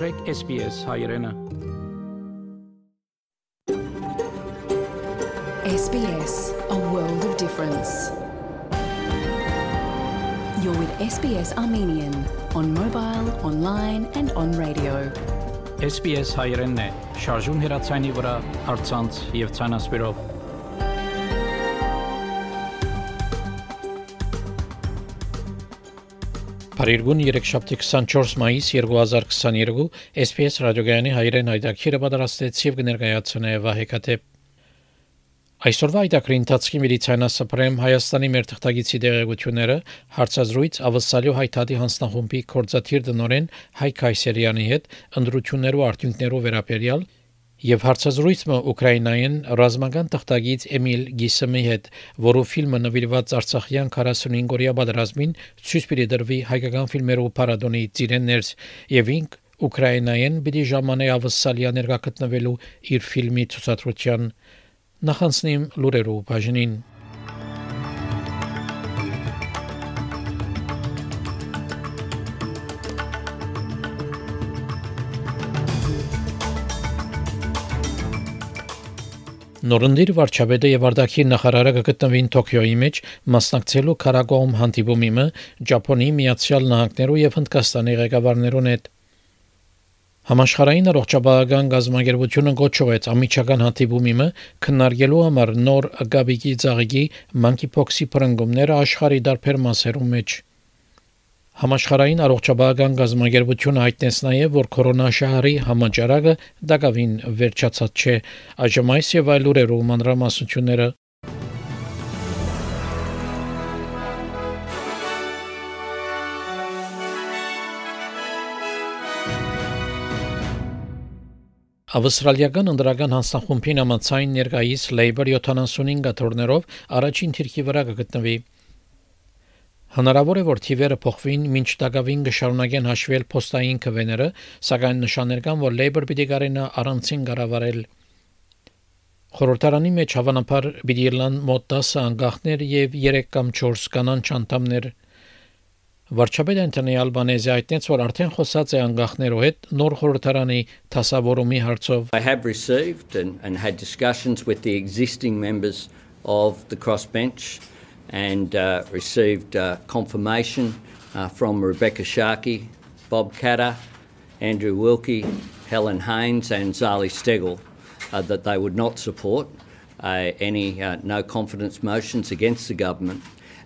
մտրեք SPS հայրենը։ SBS, a world of difference. You're with SBS Armenian on mobile, online, and on radio. SPS հայրենն է, շարժուն հեռացանի վրա, հարցանց եւ ցանասպիրով։ Փարիգուն 3-շաբթի 24 մայիս 2022 SPS ռադիոգայանի հայրեն հայտակիրը պատրաստեց եւ կներկայացնե Վահեկատե Այսօրվա այդակրի ընթացքի միլիցիանասպրեմ Հայաստանի մեր թղթագիտի դեղեցությունները հարցազրույց ավսալյո հայտարարի հանձնախումբի կորզաթիր դնորեն Հայ Քայսերյանի հետ ընդրություններու արդյունքներով վերաբերյալ եւ հարցազրույցը Ուկրաինայեն ռազմական թղթագից Էմիլ Գիսեմի հետ, որով ֆիլմը նվիրված Արցախյան 45-օրյա պատերազմին ցույց պիտի դրվի հայկական ֆիլմերով պարադոնի ծիրեններս եւ ինք Ուկրաինայեն պիտի ժամանե ավսալիա ներկա գտնվելու իր ֆիլմի ցուցադրության նախանցնիմ լուրերով բաժնին Նորնդիր վարչապետը եւ Արդակի նախարարը կգտնվին Տոկիոյի մեջ մասնակցելու Կարագոում հանդիպումի Ճապոնի, Միացյալ Նահանգներու եւ Հնդկաստանի ղեկավարներուն հետ։ Համաշխարհային առողջապահական գազམ་ագերբությունը գոչվեց ամիջական հանդիպումի քննարկելու համար նոր գաբիգի ծաղիկի մանկիփոքսի պրանգումները աշխարհի դարբեր մասերում մեջ։ Համաշխարհային առողջապահական գազམ་ագերբությունը հայտնեց նաև, որ կորոնաշահրի համաճարակը դակավին վերջացած չէ։ Այժմ այս եւ այլ ուրերու մանրամասնությունները Ավստրալիական ընդրական հանձնախումբին ամացային ներկայիս Labour 75 աթոռներով առաջին թիրքի վրա կգտնվի Հնարավոր է որ թիվերը փոխվին մինչ դակավին կշարունակեն հաշվել փոստային քվեները, սակայն նշաններ կան, որ Labour պիտի կարենա առանցին կառավարել Խորհրդարանի մեջ հավանաբար պիտի լան մոտ 10 անգախներ եւ 3 կամ 4 կանանչ անդամներ Վարչապետ Անտոնի Ալբանեզի այդտենց որ արդեն խոսած է անգախներով հետ նոր խորհրդարանի տասավորումի հարցով I have received and, and had discussions with the existing members of the crossbench and uh, received uh, confirmation uh, from Rebecca Sharkey, Bob Catter, Andrew Wilkie, Helen Haynes, and Zali Stegel uh, that they would not support uh, any uh, no confidence motions against the government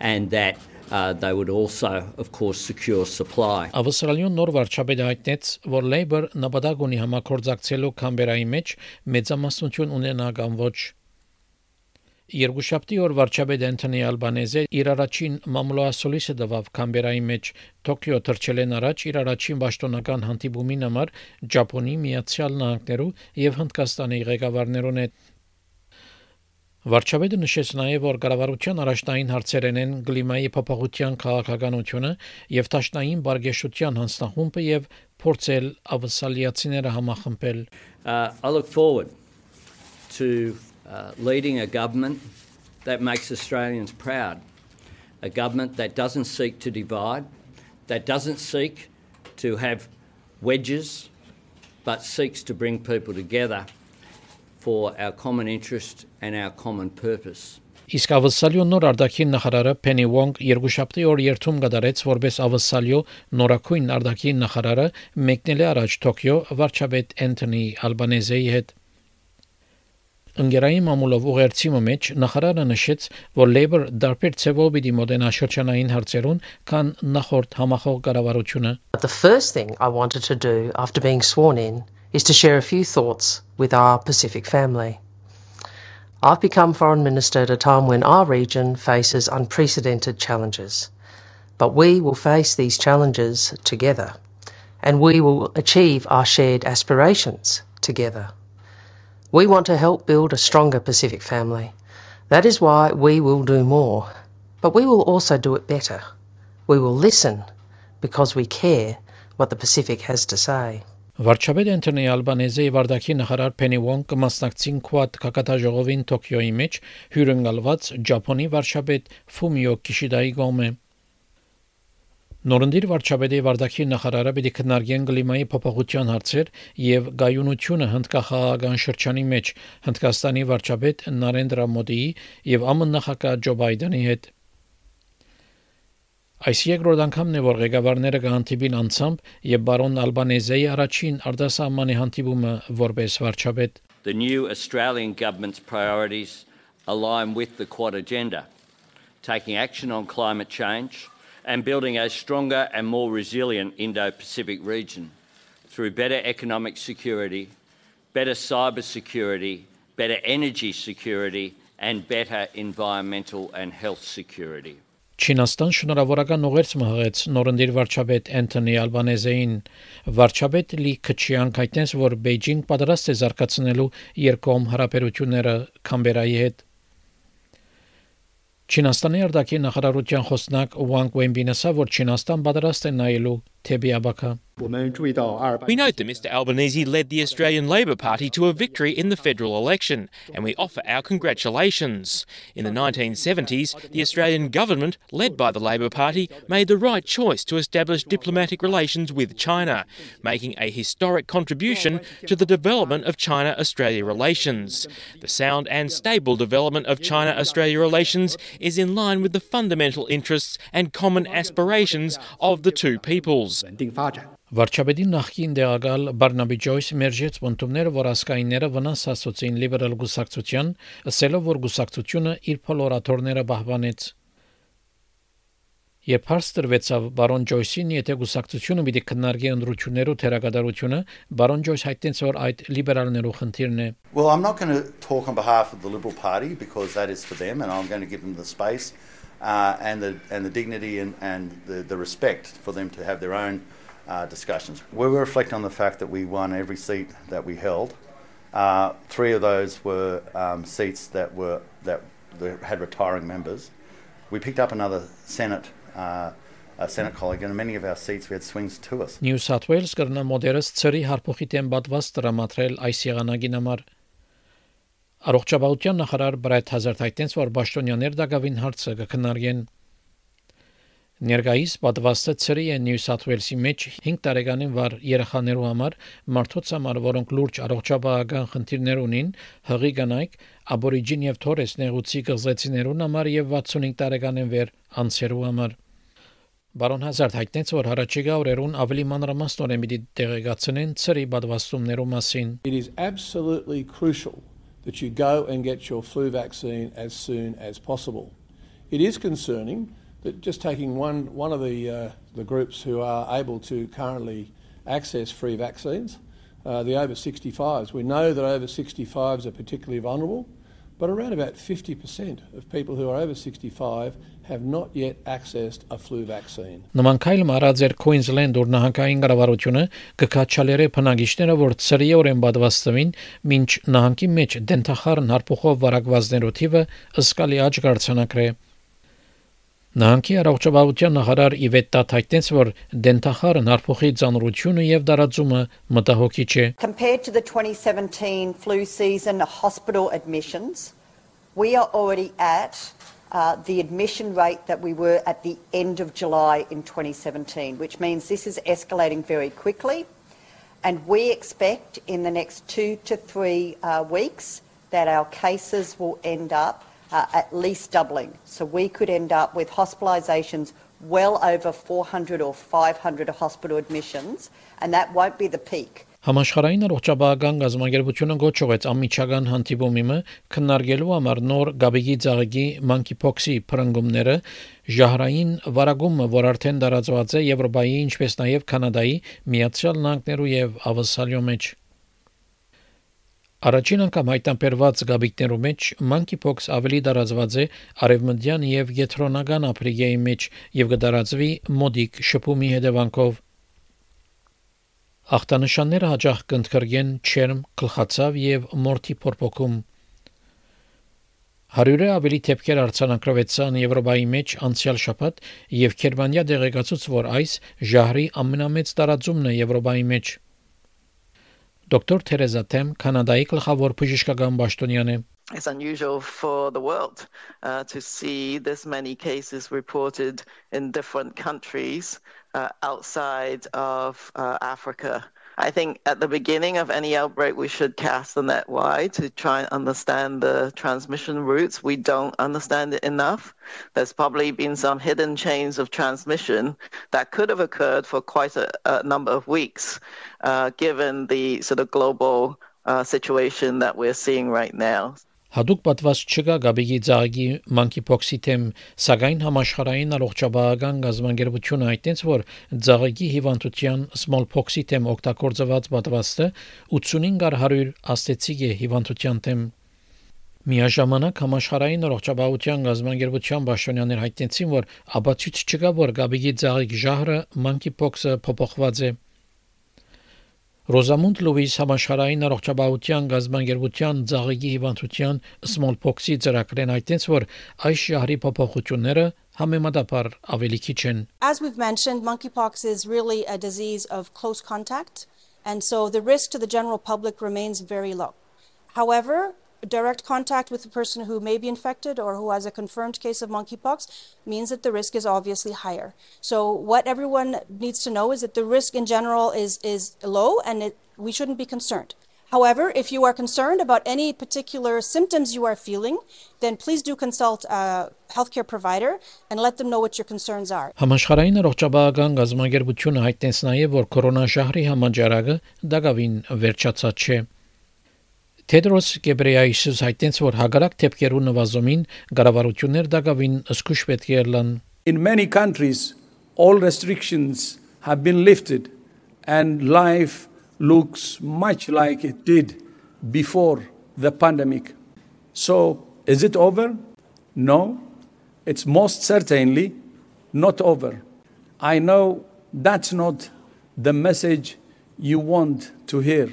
and that uh, they would also, of course, secure supply. Ավստրալիոն նոր վարչապետը հայտնեց, որ Labour նպատակ ունի համակորձակցելու Կամբերայի մեջ մեծամասնություն ունենա կամ ոչ Երկուշաբթի օր վարչապետ Անտոնի Ալբանեզը իր առաջին մամուլոասոլիսը դվավ Կամբերայի մեջ. Տոկիո թրջելեն առաջ իր առաջին պաշտոնական հանդիպումին համար Ճապոնի, Միացյալ Նահանգներու եւ Հնդկաստանի ղեկավարներուն հետ Վարչապետը նշեց նաև, որ կառավարության առաջնային հարցերեն են կլիմայի փոփոխության քաղաքականությունը եւ տաշնային բարգեշտության հանձնախումբը եւ փորձել ավսալիացիները համախմբել։ uh, I look forward to uh, leading a government that makes Australians proud, a government that doesn't seek to divide, that doesn't seek to have wedges, but seeks to bring people together for our common interest and our common purpose. Իսկ ավսալյո նոր արդակին նախարարը Փենի Վոնգ երկուշաբթի օր երթում կդարեց որպես ավսալյո նորակույն արդակին նախարարը մեկնել է առաջ Տոկիո վարչապետ Անտոնի Ալբանեզեի հետ Ընկերային մամուլով ուղերձիմը մեջ նախարարը նշեց, որ Labour դարբեր ցևով պիտի մոդենա շրջանային հարցերուն, քան նախորդ համախոհ կառավարությունը։ The first thing I wanted to do after being sworn in is to share a few thoughts with our Pacific family. I've become Foreign Minister at a time when our region faces unprecedented challenges. But we will face these challenges together, and we will achieve our shared aspirations together. We want to help build a stronger Pacific family. That is why we will do more. But we will also do it better. We will listen because we care what the Pacific has to say. Վարչապետ Անտոնի Ալբանեզը եւ Արդակի նախարար Փենի Վոնգ կմասնակցին Quad կակատաժողովին Տոկիոյի մեջ հյուրընկալված Ճապոնի վարչապետ Ֆումիո Կիշիդայի կողմէ Նորնդիր վարչապետի վարդակի նախարարը պիտի քննարկեն կլիմայի փոփոխության հարցեր եւ գայունությունը հնդկախաղական շրջանի մեջ Հնդկաստանի վարչապետ Նարենդրա Մոդիի եւ ԱՄՆ նախագահ Ջո Բայդենի հետ։ Այս երկրորդ անգամն է, որ ղեկավարները կհանդիպին անցամբ եւ բարոն Ալբանեզեի առաջին արտասահմանի հանդիպումը որպես վարչապետ։ The new Australian government's priorities align with the Quad agenda, taking action on climate change and building a stronger and more resilient Indo Pacific region through better economic security, better cyber security, better energy security, and better environmental and health security. Չինաստան շնորհավորական ուղերձ մղեց նորնդիր վարչապետ Անթոնի Ալբանեզեին վարչապետ Լի Քչյան հայտնեց որ Բեյջինգ պատրաստ է զարգացնելու երկկողմ հարաբերությունները Կամբերայի հետ Չինաստանի արտաքի նախարարության խոսնակ Wenbin ասա, որ Չինաստան պատրաստ է նայելու We note that Mr Albanese led the Australian Labor Party to a victory in the federal election, and we offer our congratulations. In the 1970s, the Australian government, led by the Labor Party, made the right choice to establish diplomatic relations with China, making a historic contribution to the development of China Australia relations. The sound and stable development of China Australia relations is in line with the fundamental interests and common aspirations of the two peoples. Վարչապետի նախկին դեղակալ Բարնաբի Ջոյս մերժեց ոնտումները, որ ասկայինները վնաս հասուցին լիբերալ գուսակցության, ասելով, որ գուսակցությունը իր փոլորատորները բահբանեց։ Երբ հարց տրվեցավ բարոն Ջոյսին, եթե գուսակցությունը պիտի քննարկի ընդրություններու թերագադարությունը, բարոն Ջոյս հայտնեց, որ այդ լիբերալներու խնդիրն է։ Well, I'm not going to talk on behalf of the Liberal Party because that is for them, and I'm going to give them the space uh, and the and the dignity and and the, the respect for them to have their own uh, discussions. We were reflecting on the fact that we won every seat that we held. Uh, three of those were um, seats that were that had retiring members. We picked up another Senate. Uh, a Senate colleague, and many of our seats we had swings to us. New South Wales կրնա մոդերս ծրի հարփոխի դեմ բատված տրամադրել այս եղանակին համար։ Առողջապահության նախարար Բրայթ Հազարդ հայտնեց, որ Բաշտոնյաներ դակավին հարցը կքննարկեն. Ներկայիս պատվաստը ծրի է Նյու Սաթ Ուելսի մեջ 5 տարեկանին վար երեխաներու համար մարդոց համար, որոնք լուրջ առողջապահական խնդիրներ ունին, հղի կանայք, աբորիջին եւ թորես նեղուցի կղզեցիներուն համար եւ 65 տարեկանին վեր անցերու համար։ Բարոն Հազարդ հայտնեց, որ հարաճիգա օրերուն ավելի մանրամասնորեն պիտի տեղեկացնեն ծրի պատվաստումներու մասին։ It is absolutely crucial that you go and get your flu vaccine as soon as possible. It is concerning that just taking one, one of the, uh, the groups who are able to currently access free vaccines, uh, the over 65s. We know that over 65s are particularly vulnerable, but around about 50% of people who are over 65 have not yet accessed a flu vaccine. Նման քայլը արած էր Queensland օրնահանգային կառավարությունը կկաչալերը փնագիչները, որ ծրիորեն պատվաստվին, մինչ նահանգի մեջ դենտախառն հարփոխով վարակվածներու թիվը ըսկալի աճ կարձանակրե։ Նահանգի առողջապահության նախարար Իվետ Տաթայտնեց, որ դենտախարն հարփոխի ծանրությունը եւ դարածումը մտահոգիչ է։ Compared to the 2017 flu season hospital admissions, we are already at uh, the admission rate that we were at the end of July in 2017, which means this is escalating very quickly. And we expect in the next two to three uh, weeks that our cases will end up uh, at least doubling. So we could end up with hospitalisations well over 400 or 500 hospital admissions, and that won't be the peak. Համաշխարհային առողջապահական գազམ་ագերբությունը գոչողեց ամիջական հանդիպումը քննարկելու համար նոր գաբիգի ծաղիկի մանկիփոքսի փրկումները ժահրային վարագումը, որ արդեն տարածված է Եվրոպայի, ինչպես նաև Կանադայի, Միացյալ Նահանգներու եւ Ավստրալիո մեջ։ Առաջին անգամ հայտնաբերված գաբիքներու մեջ monkeypox ավելի տարածված է արևմտյան եւ գետրոնական Աֆրիկայի մեջ եւ կդարածվի մոդիկ շփումի հետևանքով։ Ախտանշանները հաջող կընդգրկեն չերմ, գլխացավ եւ մորթի փորփոքում։ Հարյուրը ավելի թեփքեր արցանակրվեցան Եվրոպայի մեջ անցյալ շաբաթ եւ Գերմանիա դեղեկացուց, որ այս ժահրի ամենամեծ տարածումն է Եվրոպայի մեջ։ Դոկտոր Թերեզա Թեմ Կանադայի գլխավոր բժշկական պաշտոնյան է։ it's unusual for the world uh, to see this many cases reported in different countries uh, outside of uh, Africa. I think at the beginning of any outbreak, we should cast the net wide to try and understand the transmission routes. We don't understand it enough. There's probably been some hidden chains of transmission that could have occurred for quite a, a number of weeks, uh, given the sort of global uh, situation that we're seeing right now. Հadouk պատված չկա Գաբիգի ծաղիկի մանկիփոքսի թեմ, սակայն համաշխարհային առողջապահական գազམ་անգերությունը այդտենց որ ծաղիկի հիվանդության smallpox-ի թեմ օգտագործված պատվաստը 85-100 աստեցիկ է հիվանդության թեմ Միաժամանակ համաշխարհային առողջապահության գազམ་անգերության պաշտոնյաներ հայտնեցին, որ աբացույց չկա, որ Գաբիգի ծաղիկ ժահրը մանկիփոքսը փոփոխված է Ռոզամունդ Լուիս համաշխարհային առողջապահության գազբանգերության ծաղիկի հիվանդության smallpox-ի ծրագրեն այդտենց որ այս շահրի փոփոխությունները համեմատաբար ավելի քիչ են As we've mentioned monkeypox is really a disease of close contact and so the risk to the general public remains very low. However direct contact with a person who may be infected or who has a confirmed case of monkeypox means that the risk is obviously higher. So what everyone needs to know is that the risk in general is is low and it, we shouldn't be concerned. However, if you are concerned about any particular symptoms you are feeling, then please do consult a healthcare provider and let them know what your concerns are. Համաշխարհային առողջապահական գազամագերբությունը հայտնեց նաև, որ կորոնաշահրի համաճարակը դակավին վերջացած չէ։ Թեդրոս Գեբրեյեսուս հայտնեց, որ հագարակ թեփքերու նվազումին գարավարություններ դակավին սկուշ պետք է լան։ In many countries all restrictions have been lifted and life looks much like it did before the pandemic. So, is it over? No, it's most certainly not over. I know that's not the message you want to hear,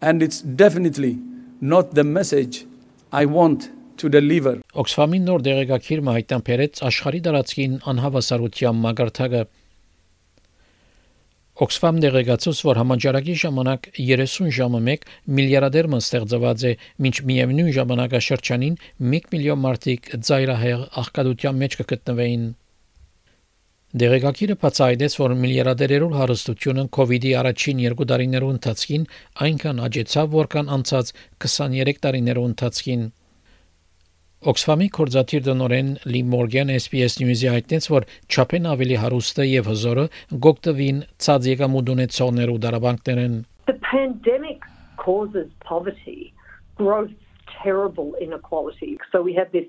and it's definitely not the message I want to deliver. Oxfam-ի նոր դեղեկագիրը հայտնաբերեց աշխարհի դարածքին անհավասարության մագարտակը Oxfam դեղեկացուց, որ համաճարակի ժամանակ 30 ժամը 1 միլիարդեր մը ստեղծված է, մինչ միևնույն ժամանակաշրջանին 1 միլիոն մարդիկ ծայրահեղ աղքատության մեջ կգտնվեին։ Դեղեկագիրը բացահայտեց, որ միլիարդերերու հարստությունը կ ូវ իդի առաջին 2 տարիներու ընթացքին այնքան աճեցավ, որքան անցած 23 տարիներու ընթացքին։ Oxfam-ի կորզաթիր դնորեն Լի Մորգան SPS News-ի հայտնեց, որ չափեն ավելի հարուստը եւ հզորը գոկտվին ցած եկամուտ ունեցողներու դարաբանկներեն։ The pandemic causes poverty, growth, terrible inequality. So we have this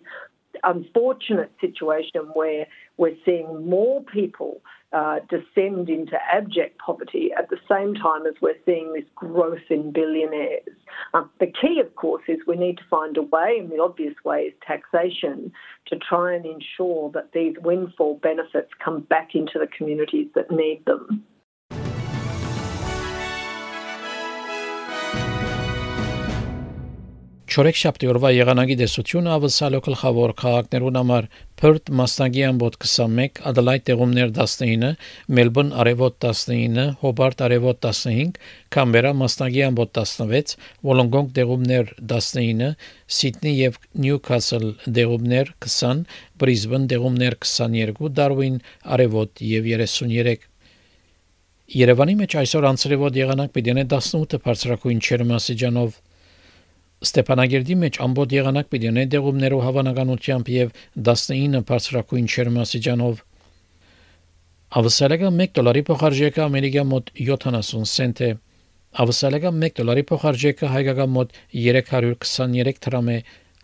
unfortunate situation where we're seeing more people uh, descend into abject poverty at the same time as we're seeing this growth in billionaires. Um, the key, of course, is we need to find a way, and the obvious way is taxation, to try and ensure that these windfall benefits come back into the communities that need them. Չորեքշաբթի օրվա եղանակի դեսությունը ավսալո գլխավոր քաղաքներուն համար Perth Մասնագի ամբոտ 21, Adelaide տեղումներ 19, Melbourne արևոտ 19, Hobart արևոտ 15, Canberra Մասնագի ամբոտ 16, Wollongong տեղումներ 19, Sydney եւ Newcastle տեղումներ 20, Brisbane տեղումներ 22, Darwin արևոտ եւ 33 Երևանի մեջ այսօր անցրևոտ եղանակ պիտի 18 բարձրակույն չերմասիջանով Ստեփանագերդի մեջ ամբողջ եղանակ պիտի ունենա դեղումներով հավանականությամբ եւ 19 բարձրակույն չերմասիջանով Ավսալեգա 1 դոլարի փոխարժեքը ամերիկա մոտ 70 سنت է Ավսալեգա 1 դոլարի փոխարժեքը հայկական մոտ 323 դրամ է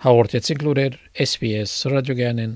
հաղորդեցին լուրեր SPS ռադիոգյանեն